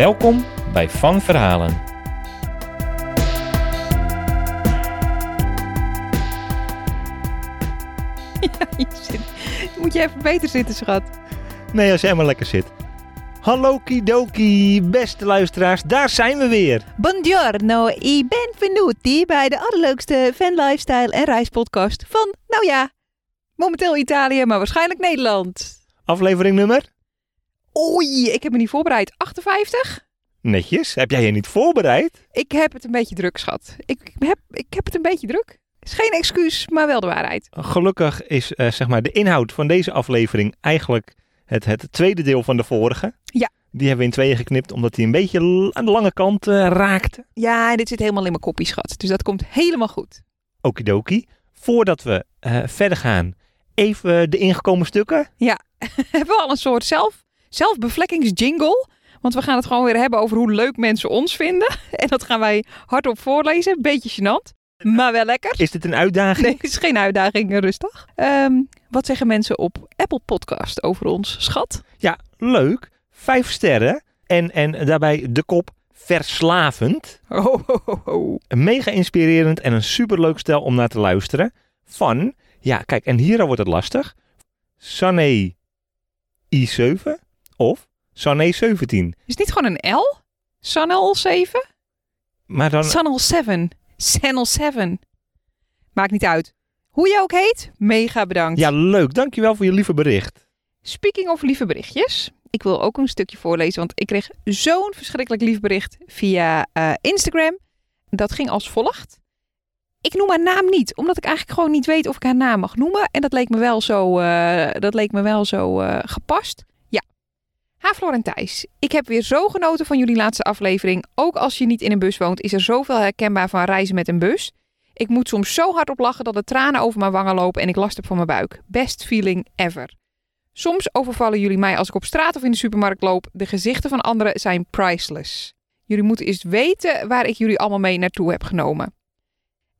Welkom bij Van Verhalen. Je zit- Moet je even beter zitten, schat. Nee, als jij maar lekker zit. Hallo kidoki, beste luisteraars, daar zijn we weer. Buongiorno, ik ben venuti bij de allerleukste fan lifestyle en reispodcast van, nou ja, Momenteel Italië, maar waarschijnlijk Nederland. Aflevering nummer? Oei, ik heb me niet voorbereid. 58? Netjes, heb jij je niet voorbereid? Ik heb het een beetje druk, schat. Ik heb, ik heb het een beetje druk. Is geen excuus, maar wel de waarheid. Gelukkig is eh, zeg maar de inhoud van deze aflevering eigenlijk het, het tweede deel van de vorige. Ja. Die hebben we in tweeën geknipt omdat hij een beetje aan de lange kant eh, raakte. Ja, dit zit helemaal in mijn koppie, schat. Dus dat komt helemaal goed. Okidoki. Voordat we eh, verder gaan, even de ingekomen stukken. hebben we al een soort zelf, zelfbevlekkingsjingle. Want we gaan het gewoon weer hebben over hoe leuk mensen ons vinden. En dat gaan wij hardop voorlezen. Beetje gênant, maar wel lekker. Is dit een uitdaging? Nee, het is geen uitdaging, rustig. Ehm, wat zeggen mensen op Apple Podcast over ons, schat? Ja, leuk. Vijf sterren. En, en daarbij de kop verslavend. Ho, ho, ho. Mega inspirerend en een superleuk stel om naar te luisteren. Van, ja kijk, en hier wordt het lastig. Sané I7 of Sané 17. Is het niet gewoon een L? Channel 7? Maar dan, Channel 7. Channel 7. Maakt niet uit. Hoe je ook heet, mega bedankt. ja leuk. Dankjewel voor je lieve bericht. Speaking of lieve berichtjes. Ik wil ook een stukje voorlezen, want ik kreeg zo'n verschrikkelijk lief bericht via eh, Instagram. Dat ging als volgt. Ik noem haar naam niet, omdat ik eigenlijk gewoon niet weet of ik haar naam mag noemen. En dat leek me wel zo, eh, dat leek me wel zo eh, gepast. Ha Flor ik heb weer zo genoten van jullie laatste aflevering. Ook als je niet in een bus woont, is er zoveel herkenbaar van reizen met een bus. Ik moet soms zo hard op lachen dat de tranen over mijn wangen lopen en ik last heb van mijn buik. Best feeling ever. Soms overvallen jullie mij als ik op straat of in de supermarkt loop. De gezichten van anderen zijn priceless. Jullie moeten eens weten waar ik jullie allemaal mee naartoe heb genomen.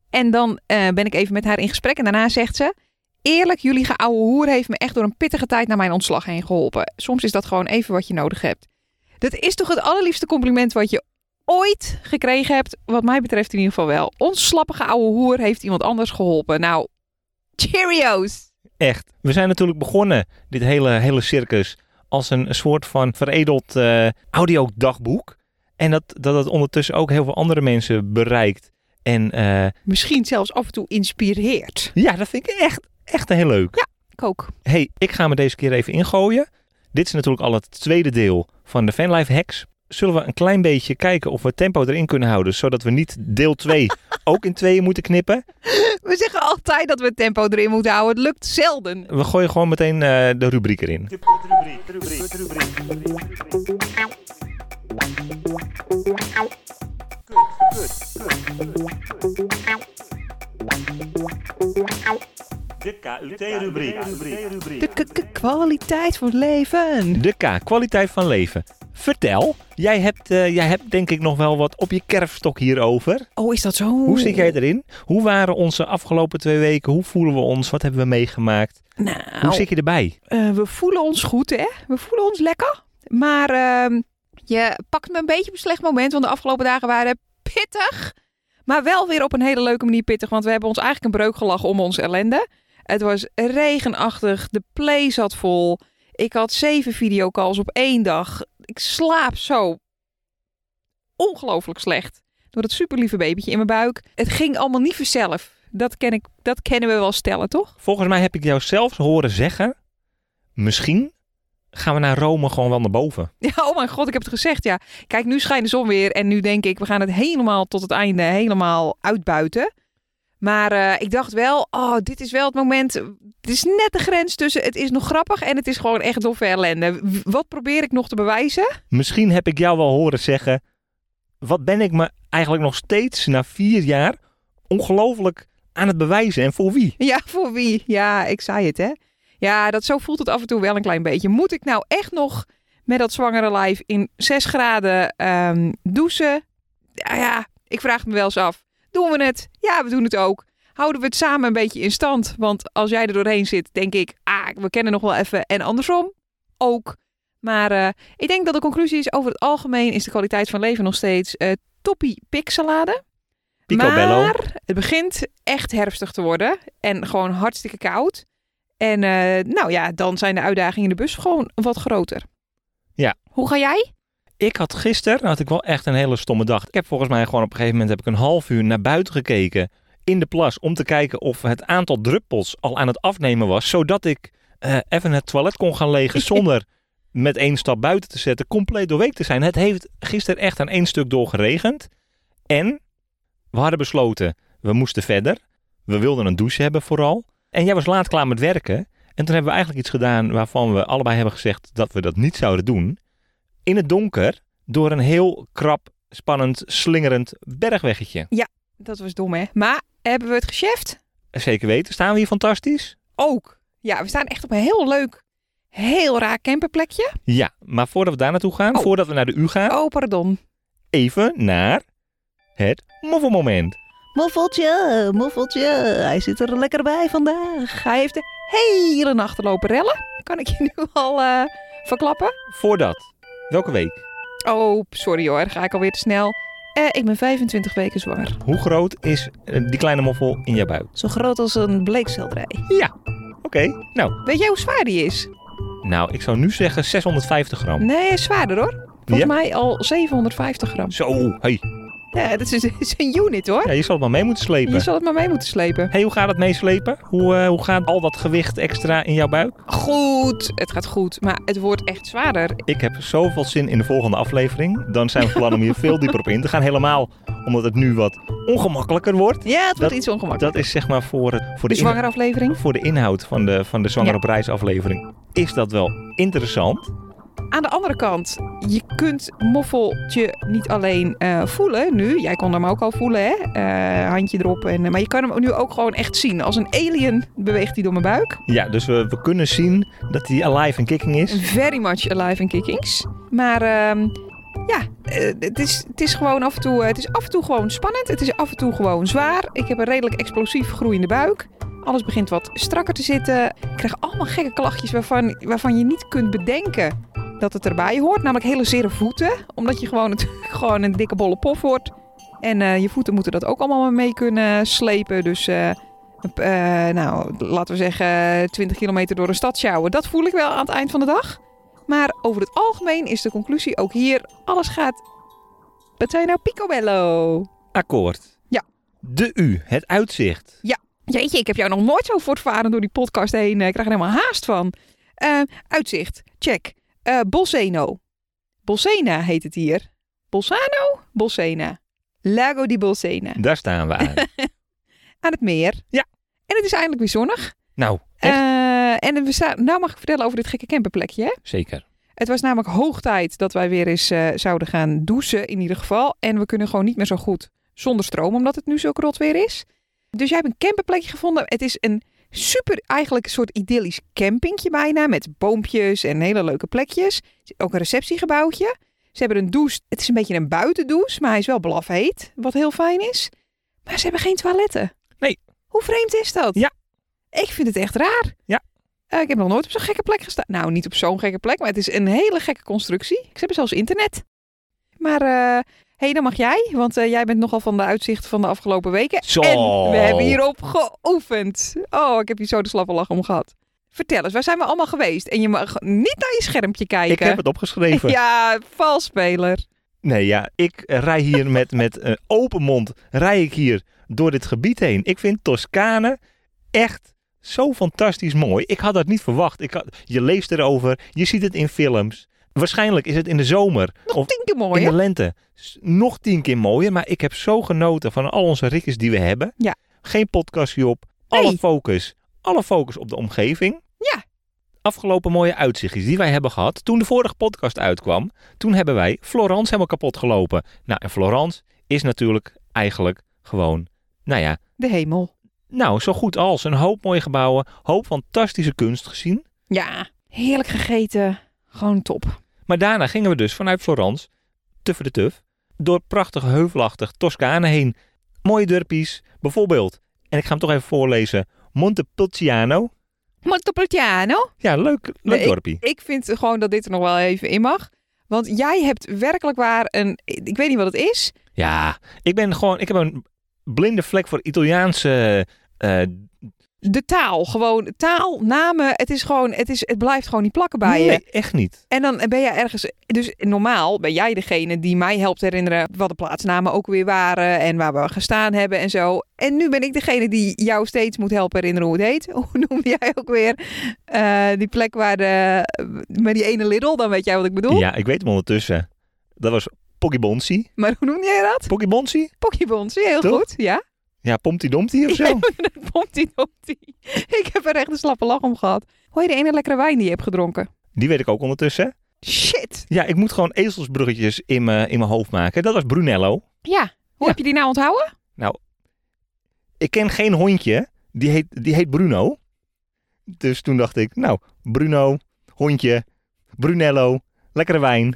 En dan eh, ben ik even met haar in gesprek en daarna zegt ze... Eerlijk, jullie geouwe hoer heeft me echt door een pittige tijd naar mijn ontslag heen geholpen. Soms is dat gewoon even wat je nodig hebt. Dat is toch het allerliefste compliment wat je ooit gekregen hebt. Wat mij betreft in ieder geval wel. Ons slappige ouwe hoer heeft iemand anders geholpen. Nou, cheerios! Echt. We zijn natuurlijk begonnen, dit hele, hele circus, als een, soort van veredeld eh audiodagboek. En dat, dat het ondertussen ook heel veel andere mensen bereikt. En eh, Misschien zelfs af en toe inspireert. ja, dat vind ik echt, echt heel leuk. Ik ook. hey, ik ga me deze keer even ingooien. Dit is natuurlijk al het tweede deel van de Fanlife Hacks. Zullen we een klein beetje kijken of we tempo erin kunnen houden, zodat we niet deel 2 ook in tweeën moeten knippen? We zeggen altijd dat we tempo erin moeten houden. Het lukt zelden. We gooien gewoon meteen eh, de rubriek erin. De KUT-rubriek. de k- k- kwaliteit van leven. De K, kwaliteit van leven. Vertel, jij hebt, eh, jij hebt denk ik nog wel wat op je kerfstok hierover. Oh, is dat zo? Hoe zit jij erin? Hoe waren onze afgelopen twee weken? Hoe voelen we ons? Wat hebben we meegemaakt? Nou, Hoe zit je erbij? Eh, we voelen ons goed, hè? We voelen ons lekker. Maar ehm, je pakt me een beetje op een slecht moment. Want de afgelopen dagen waren pittig. Maar wel weer op een hele leuke manier pittig. Want we hebben ons eigenlijk een breuk gelachen om onze ellende. Het was regenachtig. De play zat vol. Ik had zeven videocalls op één dag. Ik slaap zo ongelooflijk slecht. Door het superlieve babytje in mijn buik. Het ging allemaal niet vanzelf. Dat, ken ik, dat kennen we wel stellen, toch? Volgens mij heb ik jou zelfs horen zeggen, misschien gaan we naar Rome gewoon wel naar boven. Ja, oh mijn god, ik heb het gezegd, ja. Kijk, nu schijnt de zon weer en nu denk ik, we gaan het helemaal tot het einde helemaal uitbuiten. Maar eh, ik dacht wel, oh, dit is wel het moment. Het is net de grens tussen het is nog grappig en het is gewoon echt doffe ellende. Wat probeer ik nog te bewijzen? Misschien heb ik jou wel horen zeggen. Wat ben ik me eigenlijk nog steeds na vier jaar ongelooflijk aan het bewijzen en voor wie? Ja, voor wie? Ja, ik zei het, hè? Ja, dat zo voelt het af en toe wel een klein beetje. Moet ik nou echt nog met dat zwangere lijf in 6 graden ehm, douchen? Ja, ja, ik vraag me wel eens af. Doen we het? Ja, we doen het ook. Houden we het samen een beetje in stand? Want als jij er doorheen zit, denk ik, ah, we kennen nog wel even. En andersom ook. Maar eh, ik denk dat de conclusie is, over het algemeen is de kwaliteit van leven nog steeds eh toppie piksalade. Picobello. Maar het begint echt herfstig te worden. En gewoon hartstikke koud. En eh, nou ja, dan zijn de uitdagingen in de bus gewoon wat groter. Ja. Hoe ga jij? Ik had gisteren, had ik wel echt een hele stomme dag. Ik heb volgens mij gewoon op een gegeven moment heb ik een half uur naar buiten gekeken in de plas om te kijken of het aantal druppels al aan het afnemen was, zodat ik eh, even het toilet kon gaan legen zonder met één stap buiten te zetten, compleet doorweekt te zijn. Het heeft gisteren echt aan één stuk door geregend. En we hadden besloten, we moesten verder. We wilden een douche hebben vooral. En jij was laat klaar met werken. En toen hebben we eigenlijk iets gedaan waarvan we allebei hebben gezegd dat we dat niet zouden doen. In het donker, door een heel krap, spannend, slingerend bergweggetje. Dat was dom, hè? Maar hebben we het gecheft? Zeker weten, staan we hier fantastisch? Ook. Ja, we staan echt op een heel leuk, heel raar camperplekje. Ja, maar voordat we daar naartoe gaan, Oh. voordat we naar de U gaan, Oh, pardon. even naar het moffelmoment. Moffeltje, moffeltje. Hij zit er lekker bij vandaag. Hij heeft de hele nacht lopen rellen. Kan ik je nu al eh, verklappen? Voordat, welke week? Oh, sorry hoor, ga ik alweer te snel. Eh, ik ben 25 weken zwanger. Hoe groot is eh, die kleine moffel in jouw buik? Zo groot als een bleekselderij. Ja, oké. Nou, Weet jij hoe zwaar die is? nou, ik zou nu zeggen 650 gram. Nee, hij is zwaarder hoor. Volgens Ja? mij al 750 gram. Zo, hey. Ja, dat is, is een unit hoor. Ja, je zal het maar mee moeten slepen. Je zal het maar mee moeten slepen. Hey, hoe gaat het meeslepen? Hoe, eh, hoe gaat al dat gewicht extra in jouw buik? Goed, het gaat goed, maar het wordt echt zwaarder. Ik heb zoveel zin in de volgende aflevering. Dan zijn we plan om hier veel dieper op in te gaan. Helemaal omdat het nu wat ongemakkelijker wordt. Ja, het wordt Dat- iets ongemakkelijk. Dat is zeg maar voor, het, voor, de de, zwangere aflevering. voor de inhoud van de, van de Zwanger Ja. op Reis aflevering. Is dat wel interessant? Aan de andere kant, je kunt moffeltje niet alleen eh, voelen nu. Jij kon hem ook al voelen, hè? Eh, handje erop. En, maar je kan hem nu ook gewoon echt zien. Als een alien beweegt hij door mijn buik. Ja, dus we, we kunnen zien dat hij alive en kicking is. Very much alive and kickings. Maar ehm, ja, eh, het, is, het is gewoon af en toe, het is af en toe gewoon spannend. Het is af en toe gewoon zwaar. Ik heb een redelijk explosief groeiende buik. Alles begint wat strakker te zitten. Ik krijg allemaal gekke klachtjes waarvan, waarvan je niet kunt bedenken dat het erbij hoort. Namelijk hele zere voeten. Omdat je gewoon, natuurlijk gewoon een dikke bolle pof wordt. En eh, je voeten moeten dat ook allemaal mee kunnen slepen. Dus eh, eh, nou, laten we zeggen 20 kilometer door een stad sjouwen. Dat voel ik wel aan het eind van de dag. Maar over het algemeen is de conclusie ook hier: alles gaat. Wat zei je nou? Picobello. Akkoord. Ja. De U, het uitzicht. Jeetje, ik heb jou nog nooit zo voortvaren door die podcast heen. Ik krijg er helemaal haast van. Uitzicht, check. Eh Bolseno. Bolsena heet het hier. Bolsano? Bolsena. Lago di Bolsena. Daar staan we aan. Aan het meer. Ja. En het is eindelijk weer zonnig. nou, echt Eh, en we staan, nou mag ik vertellen over dit gekke camperplekje. Hè? zeker. Het was namelijk hoog tijd dat wij weer eens eh, zouden gaan douchen in ieder geval. En we kunnen gewoon niet meer zo goed zonder stroom, omdat het nu zo rot weer is. Dus jij hebt een camperplekje gevonden. Het is een super, eigenlijk een soort idyllisch campingje bijna. Met boompjes en hele leuke plekjes. Ook een receptiegebouwtje. Ze hebben een douche. Het is een beetje een buitendouche, maar hij is wel blafheet. Wat heel fijn is. Maar ze hebben geen toiletten. Nee. Hoe vreemd is dat? Ja. Ik vind het echt raar. Ja. Eh, ik heb nog nooit op zo'n gekke plek gestaan. Nou, niet op zo'n gekke plek, maar het is een hele gekke constructie. Ik heb zelfs internet. Maar hé, hey, dan mag jij, want eh, jij bent nogal van de uitzicht van de afgelopen weken. Zo. En we hebben hierop geoefend. Oh, ik heb hier zo de slappe lach om gehad. Vertel eens, waar zijn we allemaal geweest? En je mag niet naar je schermpje kijken. Ik heb het opgeschreven. Ja, valspeler. Nee, ja, ik rij hier met, met een open mond, rij ik hier door dit gebied heen. Ik vind Toscane echt zo fantastisch mooi. Ik had dat niet verwacht. Ik had, je leest erover, je ziet het in films. Waarschijnlijk is het in de zomer Nog of tien keer in mooier. de lente nog tien keer mooier. Maar ik heb zo genoten van al onze ritjes die we hebben. Ja. Geen podcastje op. Alle focus. Alle focus op de omgeving. Ja. Afgelopen mooie uitzichtjes die wij hebben gehad. Toen de vorige podcast uitkwam, toen hebben wij Florence helemaal kapot gelopen. Nou, en Florence is natuurlijk eigenlijk gewoon, nou ja, De hemel. nou, zo goed als. Een hoop mooie gebouwen, hoop fantastische kunst gezien. Ja, heerlijk gegeten. Gewoon top. Maar daarna gingen we dus vanuit Florence, tuffe de tuf, door prachtig heuvelachtig Toscane heen. Mooie dorpjes, bijvoorbeeld, en ik ga hem toch even voorlezen, Montepulciano. Montepulciano. Ja, leuk, leuk Nee, dorpje. Ik vind gewoon dat dit er nog wel even in mag. Want jij hebt werkelijk waar een... Ik weet niet wat het is. Ja, ik ben gewoon, ik heb een blinde vlek voor Italiaanse, eh, De taal. Gewoon taal, namen. Het is gewoon... Het, is, het blijft gewoon niet plakken bij je. nee, echt niet. En dan ben je ergens... Dus normaal ben jij degene die mij helpt herinneren... wat de plaatsnamen ook weer waren... en waar we gestaan hebben en zo. En nu ben ik degene die jou steeds moet helpen herinneren hoe het heet. Hoe noemde jij ook weer eh, die plek waar de... met die ene Lidl? Dan weet jij wat ik bedoel. Ja, ik weet hem ondertussen. Dat was Pogibonsi. Maar hoe noemde jij dat? Pogibonsi? Pokébonsie, heel Toch? goed. Ja. Ja, Pomti Domti of zo. Ja, Pomptie Domptie. Ik heb er echt een slappe lach om gehad. Hoor je de ene lekkere wijn die je hebt gedronken? Die weet ik ook ondertussen. Shit. Ja, ik moet gewoon ezelsbruggetjes in mijn in mijn hoofd maken. Dat was Brunello. Ja. Hoe Ja. heb je die nou onthouden? Ik ken geen hondje, die heet, die heet Bruno. Dus toen dacht ik, nou, Bruno, hondje, Brunello, lekkere wijn.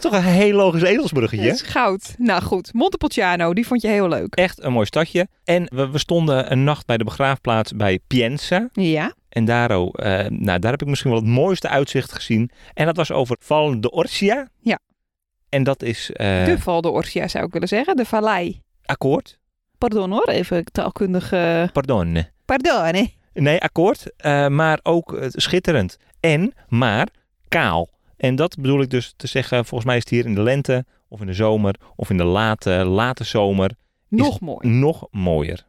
Toch een heel logisch ezelsbruggetje. Dat is goud. Nou goed, Montepulciano, die vond je heel leuk. Echt een mooi stadje. En we, we stonden een nacht bij de begraafplaats bij Pienza. Ja. En daar, oh, eh, nou, daar heb ik misschien wel het mooiste uitzicht gezien. En dat was over Val de Orcia. Ja. En dat is eh, De Val de Orsia zou ik willen zeggen. De vallei. akkoord. Pardon hoor, even taalkundig. eh, Pardon. Pardon, hè? Nee, akkoord. eh, maar ook schitterend. En, maar, kaal. En dat bedoel ik dus te zeggen, volgens mij is het hier in de lente of in de zomer of in de late, late zomer Nog mooi. nog mooier.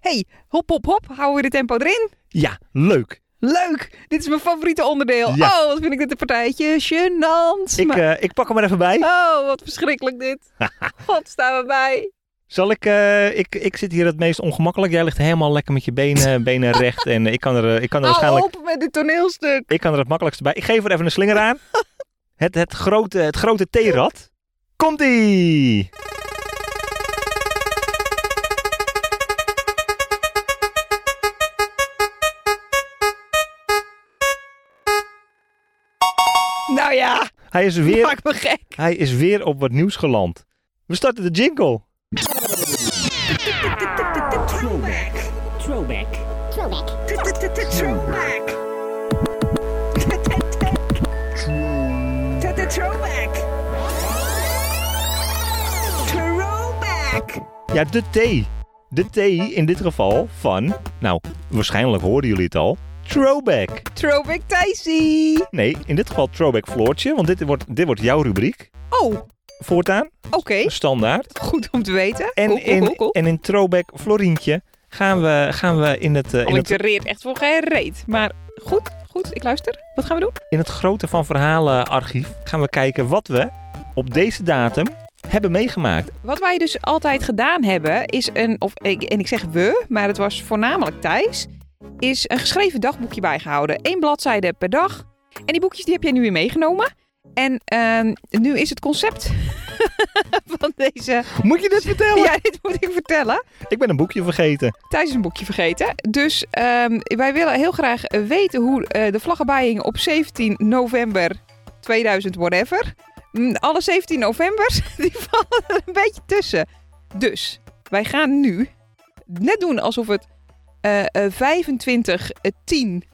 hey, hop, hop, hop. Houden we de tempo erin? Ja, leuk. Leuk. Dit is mijn favoriete onderdeel. Ja. Oh, wat vind ik dit een partijtje. Gênant. Ik, Maar- eh, ik pak hem er even bij. Oh, wat verschrikkelijk dit. God, staan we bij. Zal ik, eh, ik, ik zit hier het meest ongemakkelijk. Jij ligt helemaal lekker met je benen, benen recht. En ik kan er, ik kan er Hou waarschijnlijk, op met dit toneelstuk. ik kan er het makkelijkste bij. Ik geef er even een slinger aan. Het, het grote, het grote theerad. Komt-ie! Nou ja, Hij is weer maak me gek. Hij is weer op wat nieuws geland. We starten de jingle. Throwback. Throwback. Throwback. Throwback. Throwback. Throwback. Ja, de thee. De thee in dit geval van, nou, waarschijnlijk hoorden jullie het al, Throwback. Throwback Thijsie. Nee, in dit geval Throwback Floortje, want dit wordt, dit wordt jouw rubriek. Oh, Voortaan, oké. standaard. Goed om te weten. En, Cool, cool, in, cool, en in Throwback Florientje gaan we, gaan we in, het, eh, Oh, in, het, echt voor geen reet. Maar goed, goed, ik luister. Wat gaan we doen? in het grote van verhalen archief gaan we kijken wat we op deze datum hebben meegemaakt. Wat wij dus altijd gedaan hebben, is een, of ik, en ik zeg we, maar het was voornamelijk Thijs, is een geschreven dagboekje bijgehouden. Eén bladzijde per dag. En die boekjes die heb jij nu weer meegenomen. En ehm, nu is het concept van deze... Moet je dit vertellen? Ja, dit moet ik vertellen. Ik ben een boekje vergeten. Thijs is een boekje vergeten. Dus ehm, wij willen heel graag weten hoe eh, de vlaggenbijing op 17 november 2000 whatever. Mm, Alle 17 novembers, die vallen er een beetje tussen. Dus, wij gaan nu net doen alsof het eh, 25 eh, 10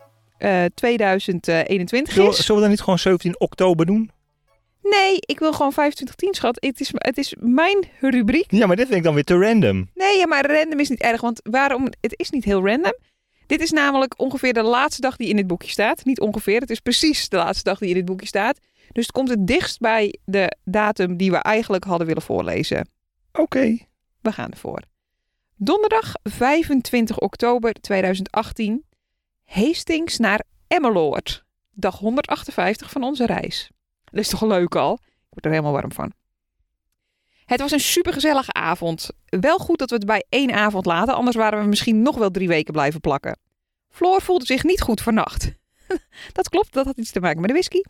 eh, 2021 Zullen, is. zullen we dan niet gewoon 17 oktober doen? Nee, ik wil gewoon 25 10 schat. Het is, het is mijn rubriek. Ja, maar dit vind ik dan weer te random. Nee, ja, maar random is niet erg, want waarom? Het is niet heel random. Dit is namelijk ongeveer de laatste dag die in dit boekje staat. Niet ongeveer, het is precies de laatste dag die in dit boekje staat. Dus het komt het dichtst bij de datum die we eigenlijk hadden willen voorlezen. Oké. We gaan ervoor. Donderdag 25 oktober 2018. Hastings naar Emmeloord. Dag 158 van onze reis. Dat is toch leuk al? Ik word er helemaal warm van. Het was een supergezellige avond. Wel goed dat we het bij één avond laten, anders waren we misschien nog wel drie weken blijven plakken. Floor voelde zich niet goed vannacht. dat klopt, dat had iets te maken met de whisky.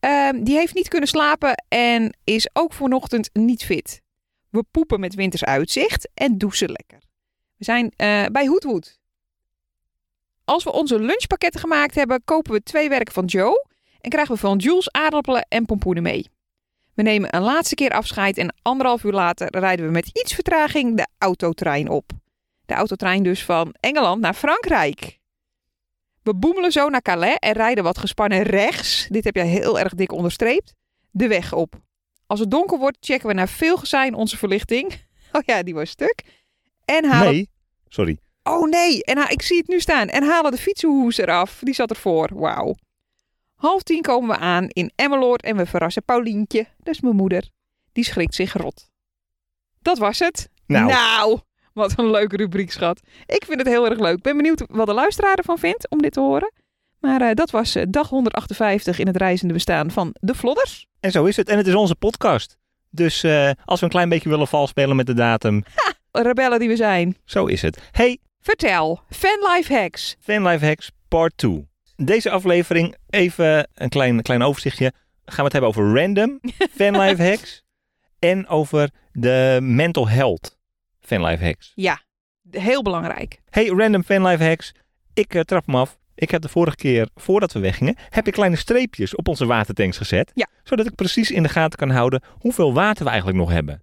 Ehm, die heeft niet kunnen slapen en is ook vanochtend niet fit. We poepen met winters uitzicht en douchen lekker. We zijn eh, bij Hoedwood. Als we onze lunchpakketten gemaakt hebben, kopen we twee werken van Joe en krijgen we van Jules aardappelen en pompoenen mee. We nemen een laatste keer afscheid en anderhalf uur later rijden we met iets vertraging de autotrein op. De autotrein dus van Engeland naar Frankrijk. We boemelen zo naar Calais en rijden wat gespannen rechts, dit heb jij heel erg dik onderstreept, de weg op. Als het donker wordt, checken we naar veel gezijn onze verlichting. Oh ja, die was stuk. En halen... Nee, sorry. Oh nee, en ha- ik zie het nu staan. En halen de fietsenhoes eraf. Die zat ervoor. Wauw. Half tien komen we aan in Emmeloord en we verrassen Paulientje. Dat is mijn moeder. Die schrikt zich rot. Dat was het. Nou. wat een leuke rubriek, schat. Ik vind het heel erg leuk. Ben benieuwd wat de luisteraar ervan vindt om dit te horen. Maar eh, dat was eh, dag 158 in het reizende bestaan van de Vlodders. En zo is het. En het is onze podcast. Dus eh, als we een klein beetje willen valspelen met de datum, Rebellen die we zijn. zo is het. Hey, Vertel, fanlife hacks. Fanlife Hacks Part 2. Deze aflevering, even een klein, klein overzichtje. Gaan we het hebben over random Fanlife Hacks en over de mental health Fanlife Hacks. Ja, heel belangrijk. Hey, random Fanlife Hacks. Ik eh, trap hem af. Ik heb de vorige keer, voordat we weggingen, heb ik kleine streepjes op onze watertanks gezet. Ja. Zodat ik precies in de gaten kan houden hoeveel water we eigenlijk nog hebben.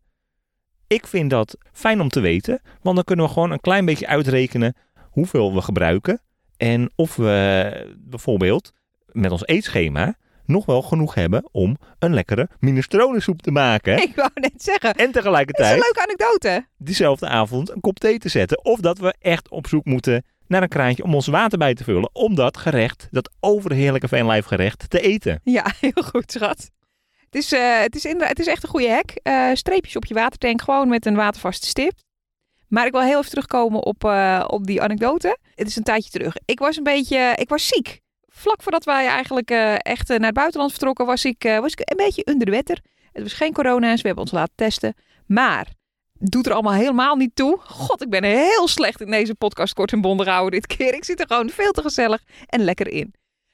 Ik vind dat fijn om te weten, want dan kunnen we gewoon een klein beetje uitrekenen hoeveel we gebruiken. En of we bijvoorbeeld met ons eetschema nog wel genoeg hebben om een lekkere minestronensoep te maken. Ik wou net zeggen. En Dat is een tegelijkertijd leuke anekdote. diezelfde avond een kop thee te zetten. Of dat we echt op zoek moeten naar een kraantje om ons water bij te vullen. Om dat gerecht, dat overheerlijke veenlijfgerecht, te eten. Ja, heel goed, schat. Het is, eh, het is, het is echt een goede hack. Eh, streepjes op je watertank, gewoon met een watervaste stip. Maar ik wil heel even terugkomen op, eh, op die anekdote. Het is een tijdje terug. Ik was een beetje, ik was ziek. Vlak voordat wij eigenlijk echt naar het buitenland vertrokken, was ik, was ik een beetje onder de wetter. Het was geen corona, dus we hebben ons laten testen. Maar doet er allemaal helemaal niet toe. God, ik ben heel slecht in deze podcast kort en bondig houden dit keer. Ik zit er gewoon veel te gezellig en lekker in.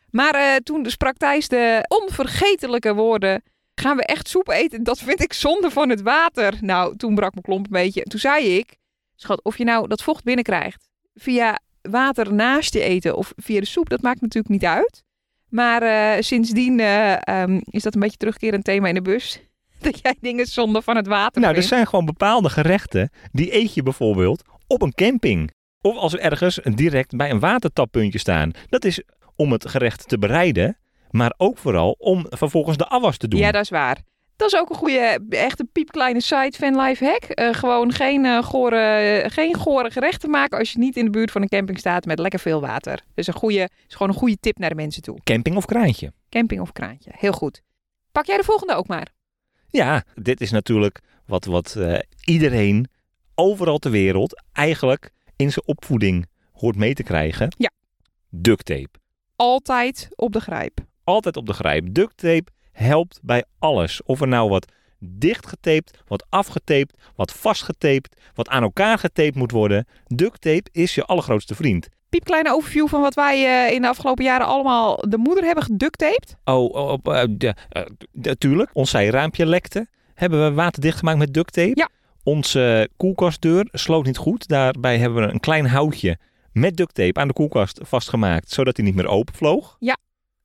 Maar toen sprak Thijs de onvergetelijke woorden... Gaan we echt soep eten? Dat vind ik zonde van het water. Nou, toen brak mijn klomp een beetje. Toen zei ik... Schat, of je nou dat vocht binnenkrijgt via water naast je eten of via de soep, dat maakt natuurlijk niet uit. Maar eh, sindsdien eh, ehm, is dat een beetje terugkerend thema in de bus. Dat jij dingen zonde van het water Nou, er vindt. zijn gewoon bepaalde gerechten, die eet je bijvoorbeeld op een camping. Of als we ergens direct bij een watertappuntje staan. Dat is om het gerecht te bereiden, maar ook vooral om vervolgens de afwas te doen. Ja, dat is waar. Dat is ook een goede, echt een piepkleine site van Life Hack. Eh, gewoon geen, eh, gore, geen gore gerechten maken als je niet in de buurt van een camping staat met lekker veel water. Dus een goede, is gewoon een goede tip naar de mensen toe. Camping of kraantje. Camping of kraantje. Heel goed. Pak jij de volgende ook maar. Ja, dit is natuurlijk wat, wat eh, iedereen overal ter wereld eigenlijk in zijn opvoeding hoort mee te krijgen. Ja. Duct tape. Altijd op de grijp. Altijd op de grijp. Duct tape helpt bij alles. Of er nou wat dichtgetaped, wat afgetaped, wat vastgetaped, wat aan elkaar getaped moet worden. Duct tape is je allergrootste vriend. Piepkleine overview van wat wij eh, in de afgelopen jaren allemaal de moeder hebben geductaped. Oh, op, eh, de- eh, natuurlijk. Ons zijraampje lekte. Hebben we waterdicht gemaakt met duct tape. Ja. Onze koelkastdeur sloot niet goed. Daarbij hebben we een klein houtje met duct tape aan de koelkast vastgemaakt, zodat hij niet meer openvloog.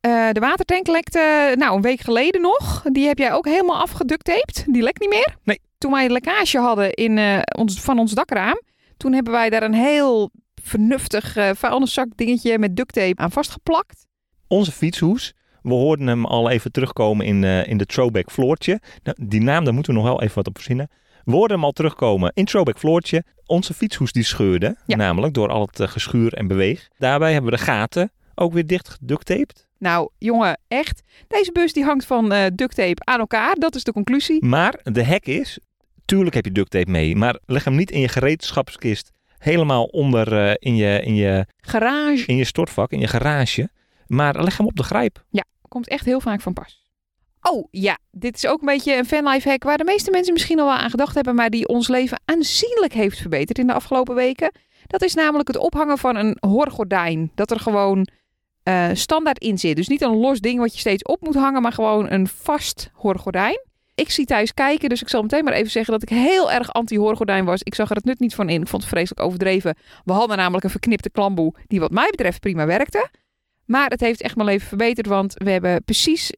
Eh, de watertank lekte nou een week geleden nog. Die heb jij ook helemaal afgeductaped. Die lekt niet meer. Nee. Toen wij een lekkage hadden in, eh, ons, van ons dakraam. Toen hebben wij daar een heel vernuftig eh vuilniszak dingetje met duct tape aan vastgeplakt. Onze fietshoes. We hoorden hem al even terugkomen in, in de throwback floortje. Nou, die naam, daar moeten we nog wel even wat op verzinnen. We hoorden hem al terugkomen in throwback floortje. Onze fietshoes die scheurde, Ja. namelijk door al het geschuur en beweeg. Daarbij hebben we de gaten ook weer dicht geducttaped. Nou, jongen, echt. Deze bus die hangt van eh duct tape aan elkaar. Dat is de conclusie. Maar de hek is, tuurlijk heb je duct tape mee, maar leg hem niet in je gereedschapskist helemaal onder eh, in, je, in, je, Garage in je stortvak, in je garage. Maar leg hem op de grijp. komt echt heel vaak van pas. Oh ja, dit is ook een beetje een fanlife hack waar de meeste mensen misschien al wel aan gedacht hebben, maar die ons leven aanzienlijk heeft verbeterd in de afgelopen weken. Dat is namelijk het ophangen van een hoorgordijn. Dat er gewoon eh, standaard in zit. Dus niet een los ding wat je steeds op moet hangen, maar gewoon een vast hoorgordijn. Ik zie thuis kijken, dus ik zal meteen maar even zeggen dat ik heel erg anti-hoorgordijn was. Ik zag er het nut niet van in. Ik vond het vreselijk overdreven. We hadden namelijk een verknipte klamboe die wat mij betreft prima werkte. Maar het heeft echt mijn leven verbeterd, want we hebben precies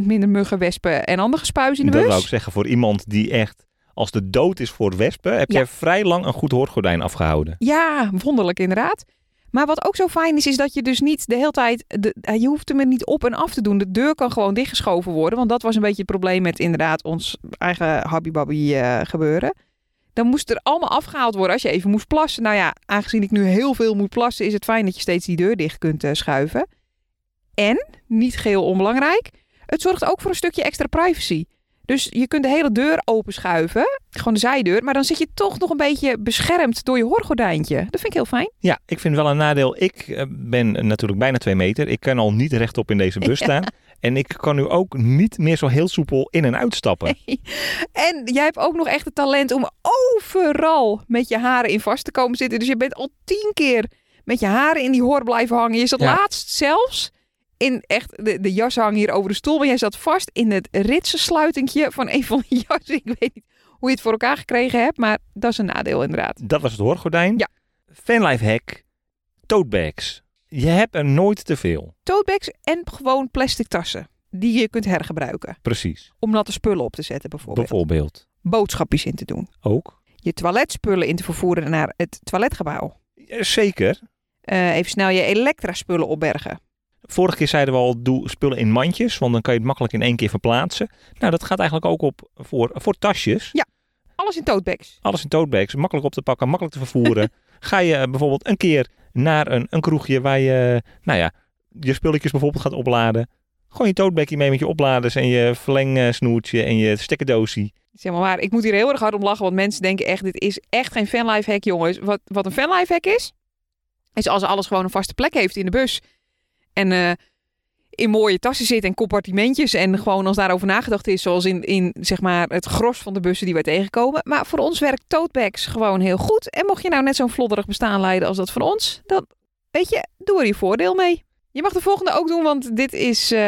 100% minder muggen, wespen en andere spuis in de Dat bus. wou ik zeggen, voor iemand die echt als de dood is voor wespen, heb Ja. jij vrij lang een goed hoorgordijn afgehouden. Ja, wonderlijk inderdaad. Maar wat ook zo fijn is, is dat je dus niet de hele tijd... De, eh, je hoeft hem er niet op en af te doen. De deur kan gewoon dichtgeschoven worden. Want dat was een beetje het probleem met inderdaad ons eigen habbybabby eh gebeuren. Dan moest er allemaal afgehaald worden als je even moest plassen. Nou ja, aangezien ik nu heel veel moet plassen... is het fijn dat je steeds die deur dicht kunt eh, schuiven. En, niet geheel onbelangrijk... het zorgt ook voor een stukje extra privacy. Dus je kunt de hele deur openschuiven, gewoon de zijdeur, maar dan zit je toch nog een beetje beschermd door je hoorgordijntje. Dat vind ik heel fijn. Ja, ik vind wel een nadeel. Ik eh, ben natuurlijk bijna twee meter. Ik kan al niet rechtop in deze bus staan. En ik kan nu ook niet meer zo heel soepel in en uitstappen. En jij hebt ook nog echt het talent om overal met je haren in vast te komen zitten. Dus je bent al tien keer met je haren in die hoor blijven hangen. Je zat Ja. laatst zelfs in echt de, de jas hangen hier over de stoel. Maar jij zat vast in het ritsensluitingje van een van de jassen. Ik weet niet hoe je het voor elkaar gekregen hebt, maar dat is een nadeel inderdaad. Dat was het hoorgordijn. Ja. Fanlife hack. Totebags. Je hebt er nooit te veel. Totebags en gewoon plastic tassen die je kunt hergebruiken. Precies. Om natte spullen op te zetten bijvoorbeeld. Bijvoorbeeld. Boodschapjes in te doen. Ook. Je toiletspullen in te vervoeren naar het toiletgebouw. Ja, Zeker. Eh, even snel je elektra-spullen opbergen. Vorige keer zeiden we al, doe spullen in mandjes, want dan kan je het makkelijk in één keer verplaatsen. Nou, dat gaat eigenlijk ook op voor, voor tasjes. Alles in totebags. Alles in totebags, makkelijk op te pakken, makkelijk te vervoeren. Ga je eh, bijvoorbeeld een keer naar een, een kroegje waar je, nou ja, je spulletjes bijvoorbeeld gaat opladen. Gewoon je totebagje mee met je opladers en je verlengsnoertje en je stekkerdoosje. Zeg maar waar. Ik moet hier heel erg hard om lachen, want mensen denken echt, dit is echt geen fanlife hack, jongens. Wat, wat een fanlife hack is, is als alles gewoon een vaste plek heeft in de bus. En eh, in mooie tassen zit en compartimentjes. En gewoon als daarover nagedacht is, zoals in, in zeg maar het gros van de bussen die wij tegenkomen. Maar voor ons werkt totebags gewoon heel goed. En mocht je nou net zo'n flodderig bestaan leiden als dat voor ons, dan weet je, doe er je voordeel mee. Je mag de volgende ook doen, want dit is eh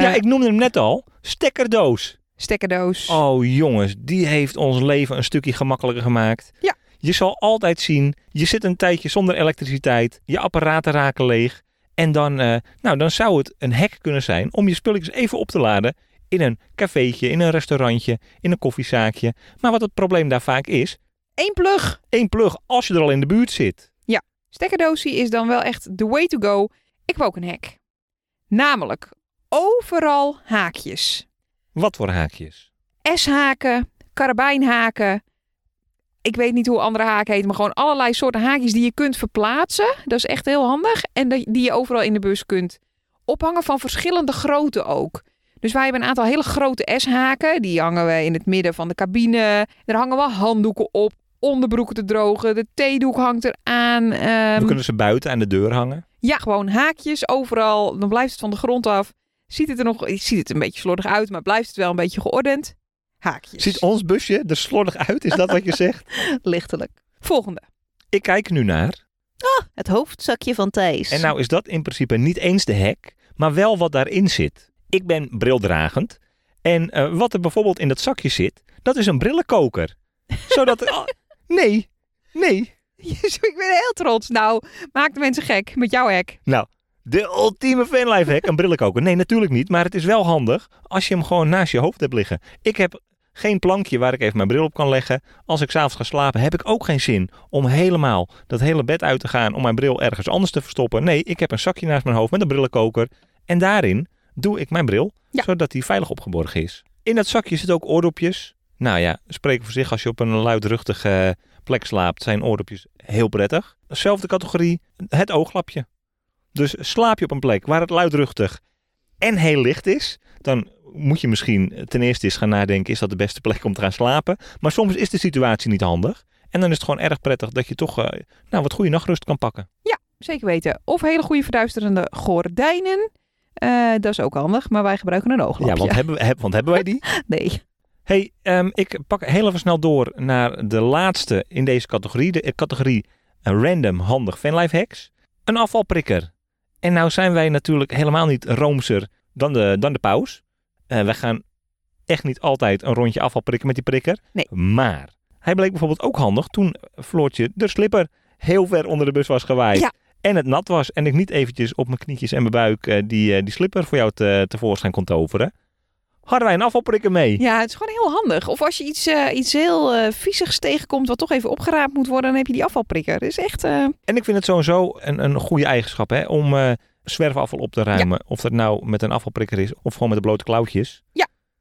ja, ik noemde hem net al. Stekkerdoos. stekkerdoos. Oh jongens, die heeft ons leven een stukje gemakkelijker gemaakt. Ja. Je zal altijd zien, je zit een tijdje zonder elektriciteit, je apparaten raken leeg. En dan, eh, nou, dan zou het een hack kunnen zijn om je spulletjes even op te laden in een cafeetje, in een restaurantje, in een koffiezaakje. Maar wat het probleem daar vaak is, Eén plug. één plug als je er al in de buurt zit. Stekkerdoosie is dan wel echt the way to go. Ik heb ook een hack. Namelijk overal haakjes. Wat voor haakjes? S-haken, karabijnhaken. Ik weet niet hoe andere haken heten, maar gewoon allerlei soorten haakjes die je kunt verplaatsen. Dat is echt heel handig. En die je overal in de bus kunt ophangen van verschillende grootte ook. Dus wij hebben een aantal hele grote S-haken. Die hangen we in het midden van de cabine. Er hangen wel handdoeken op, onderbroeken te drogen. De theedoek hangt eraan. Ehm, We kunnen ze buiten aan de deur hangen. ja, gewoon haakjes overal. Dan blijft het van de grond af. Ziet het er nog, ziet het een beetje slordig uit, maar blijft het wel een beetje geordend. Haakjes. Ziet ons busje er slordig uit? Is dat wat je zegt? Lichtelijk. Volgende. Ik kijk nu naar. Het hoofdzakje van Thijs. En nou is dat in principe niet eens de hack, maar wel wat daarin zit. Ik ben brildragend. En eh, wat er bijvoorbeeld in dat zakje zit, dat is een brillenkoker. Zodat... ah, nee, nee. Jezus, ik ben heel trots. Nou, maak de mensen gek met jouw hek. Nou, de ultieme fanlife hack, een brillenkoker. Nee, natuurlijk niet, maar het is wel handig als je hem gewoon naast je hoofd hebt liggen. Ik heb geen plankje waar ik even mijn bril op kan leggen. Als ik s'avonds ga slapen, heb ik ook geen zin om helemaal dat hele bed uit te gaan om mijn bril ergens anders te verstoppen. Nee, ik heb een zakje naast mijn hoofd met een brillenkoker. En daarin doe ik mijn bril, Ja. zodat die veilig opgeborgen is. In dat zakje zitten ook oordopjes. Nou ja, spreken voor zich als je op een luidruchtige plek slaapt, zijn oordopjes heel prettig. Zelfde categorie, het ooglapje. Dus slaap je op een plek waar het luidruchtig en heel licht is, dan moet je misschien ten eerste eens gaan nadenken, is dat de beste plek om te gaan slapen? Maar soms is de situatie niet handig. En dan is het gewoon erg prettig dat je toch eh, nou, wat goede nachtrust kan pakken. Zeker weten. Of hele goede verduisterende gordijnen. Eh, dat is ook handig, maar wij gebruiken een ooglampje. Ja, want hebben, heb, want hebben wij die? Nee. Hey, ehm, ik pak heel even snel door naar de laatste in deze categorie. De categorie eh, random handig fanlife hacks. Een afvalprikker. En nou zijn wij natuurlijk helemaal niet roomser dan de, dan de paus. Eh wij gaan echt niet altijd een rondje afval prikken met die prikker. Nee. Maar hij bleek bijvoorbeeld ook handig toen Floortje de slipper heel ver onder de bus was gewaaid. Ja. En het nat was en ik niet eventjes op mijn knietjes en mijn buik eh, die, eh, die slipper voor jou te, tevoorschijn kon toveren. Hadden wij een afvalprikker mee. Ja, het is gewoon heel handig. Of als je iets, iets heel viezigs tegenkomt wat toch even opgeraapt moet worden, dan heb je die afvalprikker. Dat is echt... En ik vind het sowieso een, een goede eigenschap hè, om zwerfafval op te ruimen. Of dat nou met een afvalprikker is of gewoon met de blote klauwtjes.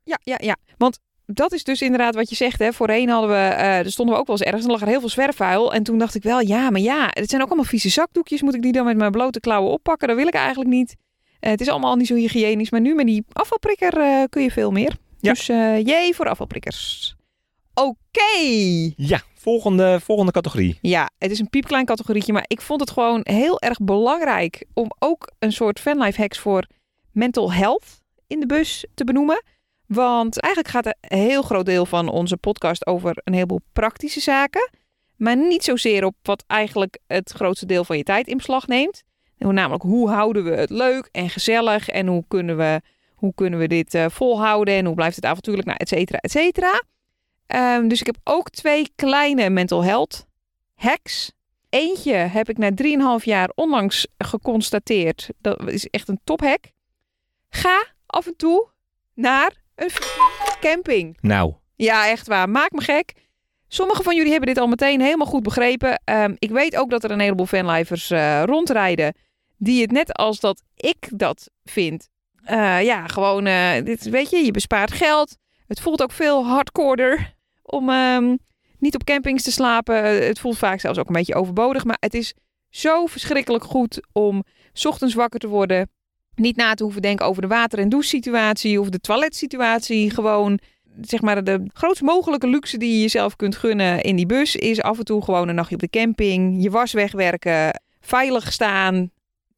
Ja, ja, ja. Want dat is dus inderdaad wat je zegt. Hè. Voorheen hadden we, eh er stonden we ook wel eens ergens en lag er heel veel zwerfvuil. En toen dacht ik wel, ja, maar ja, het zijn ook allemaal vieze zakdoekjes. Moet ik die dan met mijn blote klauwen oppakken? Dat wil ik eigenlijk niet. Eh, het is allemaal niet zo hygiënisch. Maar nu met die afvalprikker eh, kun je veel meer. Ja. Dus eh jee voor afvalprikkers. Oké. Ja, volgende, volgende categorie. Ja, het is een piepklein categorietje, maar ik vond het gewoon heel erg belangrijk om ook een soort fanlife hacks voor mental health in de bus te benoemen. Want eigenlijk gaat een heel groot deel van onze podcast over een heleboel praktische zaken. Maar niet zozeer op wat eigenlijk het grootste deel van je tijd in beslag neemt. Namelijk hoe houden we het leuk en gezellig en hoe kunnen we, hoe kunnen we dit eh, volhouden en hoe blijft het avontuurlijk, nou, et cetera, et cetera. Ehm, dus ik heb ook twee kleine mental health hacks. Eentje heb ik na 3,5 jaar onlangs geconstateerd. Dat is echt een tophack. Ga af en toe naar een camping. Nou, Ja, echt waar. Maak me gek. Sommigen van jullie hebben dit al meteen helemaal goed begrepen. Ehm, ik weet ook dat er een heleboel fanlivers eh, rondrijden. Die het net als dat ik dat vind. eh, ja, gewoon, eh, dit, weet je, je bespaart geld. Het voelt ook veel hardcorder om ehm, niet op campings te slapen. Eh, Het voelt vaak zelfs ook een beetje overbodig. Maar het is zo verschrikkelijk goed om 's ochtends wakker te worden. Niet na te hoeven denken over de water- en douchesituatie of de toiletsituatie. Gewoon zeg maar, de grootst mogelijke luxe die je jezelf kunt gunnen in die bus is af en toe gewoon een nachtje op de camping, je was wegwerken, veilig staan.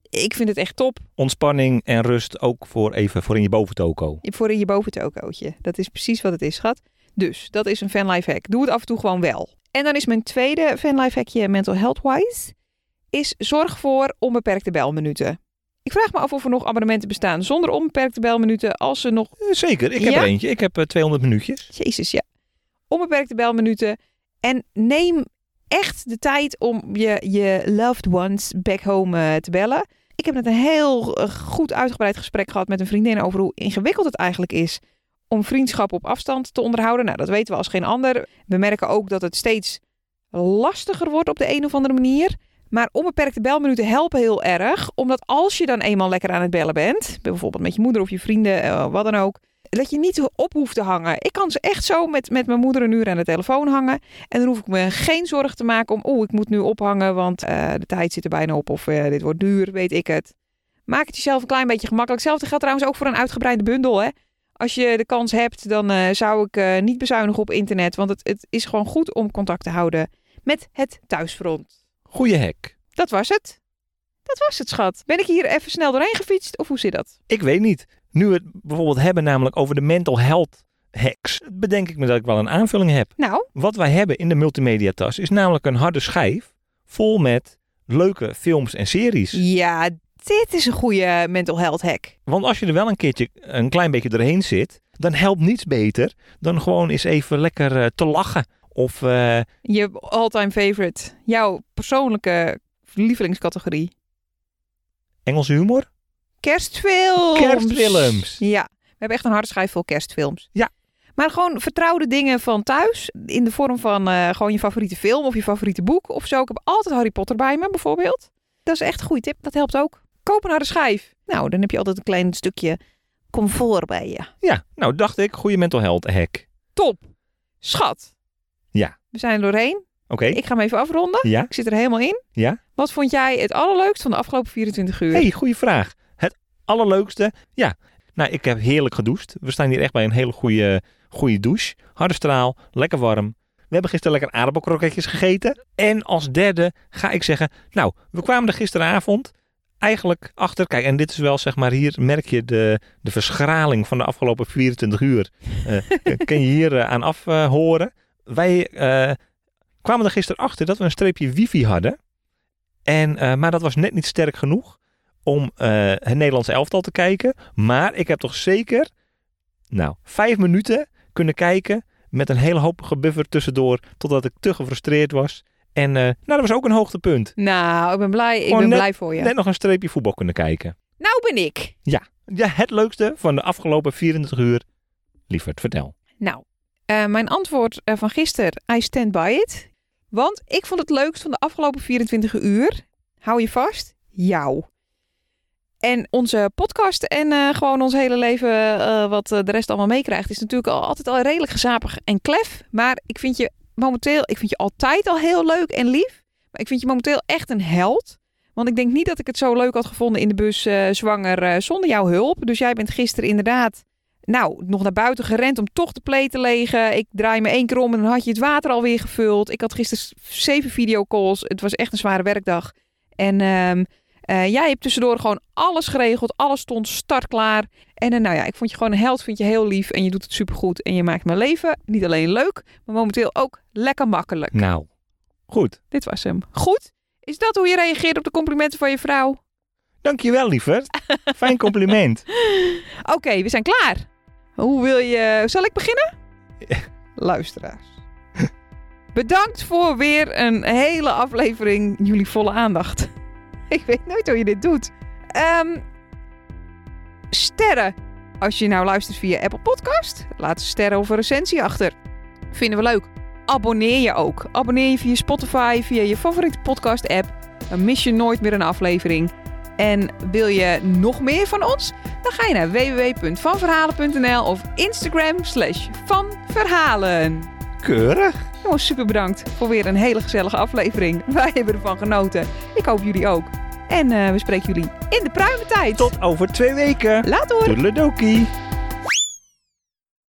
Ik vind het echt top ontspanning en rust ook voor even voor in je boventoko. voor in je boventokootje. Dat is precies wat het is, schat. Dus dat is een fanlife hack. Doe het af en toe gewoon wel. En dan is mijn tweede fanlife hackje mental health wise. Is zorg voor onbeperkte belminuten. Ik vraag me af of er nog abonnementen bestaan zonder onbeperkte belminuten. Als ze nog Eh, Zeker, ik heb Ja? er eentje. Ik heb eh, 200 minuutjes. Jezus, ja. Onbeperkte belminuten. En neem echt de tijd om je, je loved ones back home eh, te bellen. Ik heb net een heel eh, goed uitgebreid gesprek gehad met een vriendin over hoe ingewikkeld het eigenlijk is om vriendschap op afstand te onderhouden. Nou, dat weten we als geen ander. We merken ook dat het steeds lastiger wordt op de een of andere manier. Maar onbeperkte belminuten helpen heel erg. Omdat als je dan eenmaal lekker aan het bellen bent, bijvoorbeeld met je moeder of je vrienden, eh, wat dan ook, dat je niet op hoeft te hangen. Ik kan ze echt zo met, met mijn moeder een uur aan de telefoon hangen. En dan hoef ik me geen zorgen te maken om, oeh, ik moet nu ophangen, want eh, de tijd zit er bijna op. Of eh, dit wordt duur, weet ik het. Maak het jezelf een klein beetje gemakkelijk. Hetzelfde geldt trouwens ook voor een uitgebreide bundel. Hè? Als je de kans hebt, dan eh, zou ik eh, niet bezuinigen op internet. Want het, het is gewoon goed om contact te houden met het thuisfront. Goeie hack. Dat was het. Dat was het, schat. Ben ik hier even snel doorheen gefietst of hoe zit dat? Ik weet niet. Nu we het bijvoorbeeld hebben namelijk over de mental health hacks, bedenk ik me dat ik wel een aanvulling heb. Nou, Wat wij hebben in de multimediatas is namelijk een harde schijf vol met leuke films en series. ja, dit is een goede mental health hack. Want als je er wel een keertje een klein beetje doorheen zit, dan helpt niets beter dan gewoon eens even lekker eh, te lachen. Of eh, Je all-time favorite. Jouw persoonlijke lievelingscategorie. Engelse humor. Kerstfilms. Kerstfilms. Ja, we hebben echt een harde schijf vol kerstfilms. Ja. Maar gewoon vertrouwde dingen van thuis. In de vorm van eh, gewoon je favoriete film of je favoriete boek of zo. Ik heb altijd Harry Potter bij me bijvoorbeeld. Dat is echt een goede tip. Dat helpt ook. Koop een harde schijf. Nou, dan heb je altijd een klein stukje comfort bij je. Ja, nou dacht ik, goede mental health hack. Top. Schat. Ja. We zijn er doorheen. Oké. Ik ga hem even afronden. Ja, Ik zit er helemaal in. ja. Wat vond jij het allerleukst van de afgelopen 24 uur? hey, goede vraag. Het allerleukste? Ja. Nou, ik heb heerlijk gedoucht. We staan hier echt bij een hele goede, goede douche. Harde straal, lekker warm. We hebben gisteren lekker aardappelkroketjes gegeten. En als derde ga ik zeggen, nou, we kwamen er gisteravond eigenlijk achter. Kijk, en dit is wel zeg maar, hier merk je de, de verschraling van de afgelopen 24 uur. Eh, kun je hier eh, aan af eh, horen. Wij eh, kwamen er gisteren achter dat we een streepje wifi hadden. En, eh, maar dat was net niet sterk genoeg om eh, het Nederlands elftal te kijken. Maar ik heb toch zeker, nou, vijf minuten kunnen kijken met een hele hoop gebuffer tussendoor, totdat ik te gefrustreerd was. En eh, nou, dat was ook een hoogtepunt. Nou, ik ben blij, ik ben net- blij voor je. Net nog een streepje voetbal kunnen kijken. Nou ben ik. Ja, het leukste van de afgelopen 24 uur. Lieverd, vertel. Nou, eh, mijn antwoord eh, van gisteren, I stand by it. Want ik vond het leukst van de afgelopen 24 uur, hou je vast, jou. En onze podcast en gewoon ons hele leven, wat de rest allemaal meekrijgt, is natuurlijk al, altijd al redelijk gezapig en klef. Maar ik vind je momenteel, ik vind je altijd al heel leuk en lief. Maar ik vind je momenteel echt een held. Want ik denk niet dat ik het zo leuk had gevonden in de bus eh, zwanger eh, zonder jouw hulp. Dus jij bent gisteren inderdaad nou, nog naar buiten gerend om toch de play te legen. Ik draai me één keer om en dan had je het water alweer gevuld. Ik had gisteren zeven videocalls. Het was echt een zware werkdag. En ehm, eh, jij hebt tussendoor gewoon alles geregeld. Alles stond startklaar. En eh, nou ja, ik vond je gewoon een held. Vind je heel lief. En je doet het supergoed. En je maakt mijn leven niet alleen leuk, maar momenteel ook lekker makkelijk. Nou, goed. Dit was hem. Goed? Is dat hoe je reageert op de complimenten van je vrouw? Dankjewel, lieverd. Fijn compliment. Oké, we zijn klaar. Hoe wil je... Zal ik beginnen? Luisteraars. Bedankt voor weer een hele aflevering. Jullie volle aandacht. Ik weet nooit hoe je dit doet. Ehm, sterren. Als je nou luistert via Apple Podcast, laat een sterren of een recensie achter. Vinden we leuk. Abonneer je ook. Abonneer je via Spotify, via je favoriete podcast app. Dan mis je nooit meer een aflevering. En wil je nog meer van ons? Dan ga je naar www.vanverhalen.nl of Instagram slash vanverhalen. Keurig. Jongens, super bedankt voor weer een hele gezellige aflevering. Wij hebben ervan genoten. Ik hoop jullie ook. En eh, we spreken jullie in de pruimentijd. Tot over twee weken. Later hoor. Toedeledokie.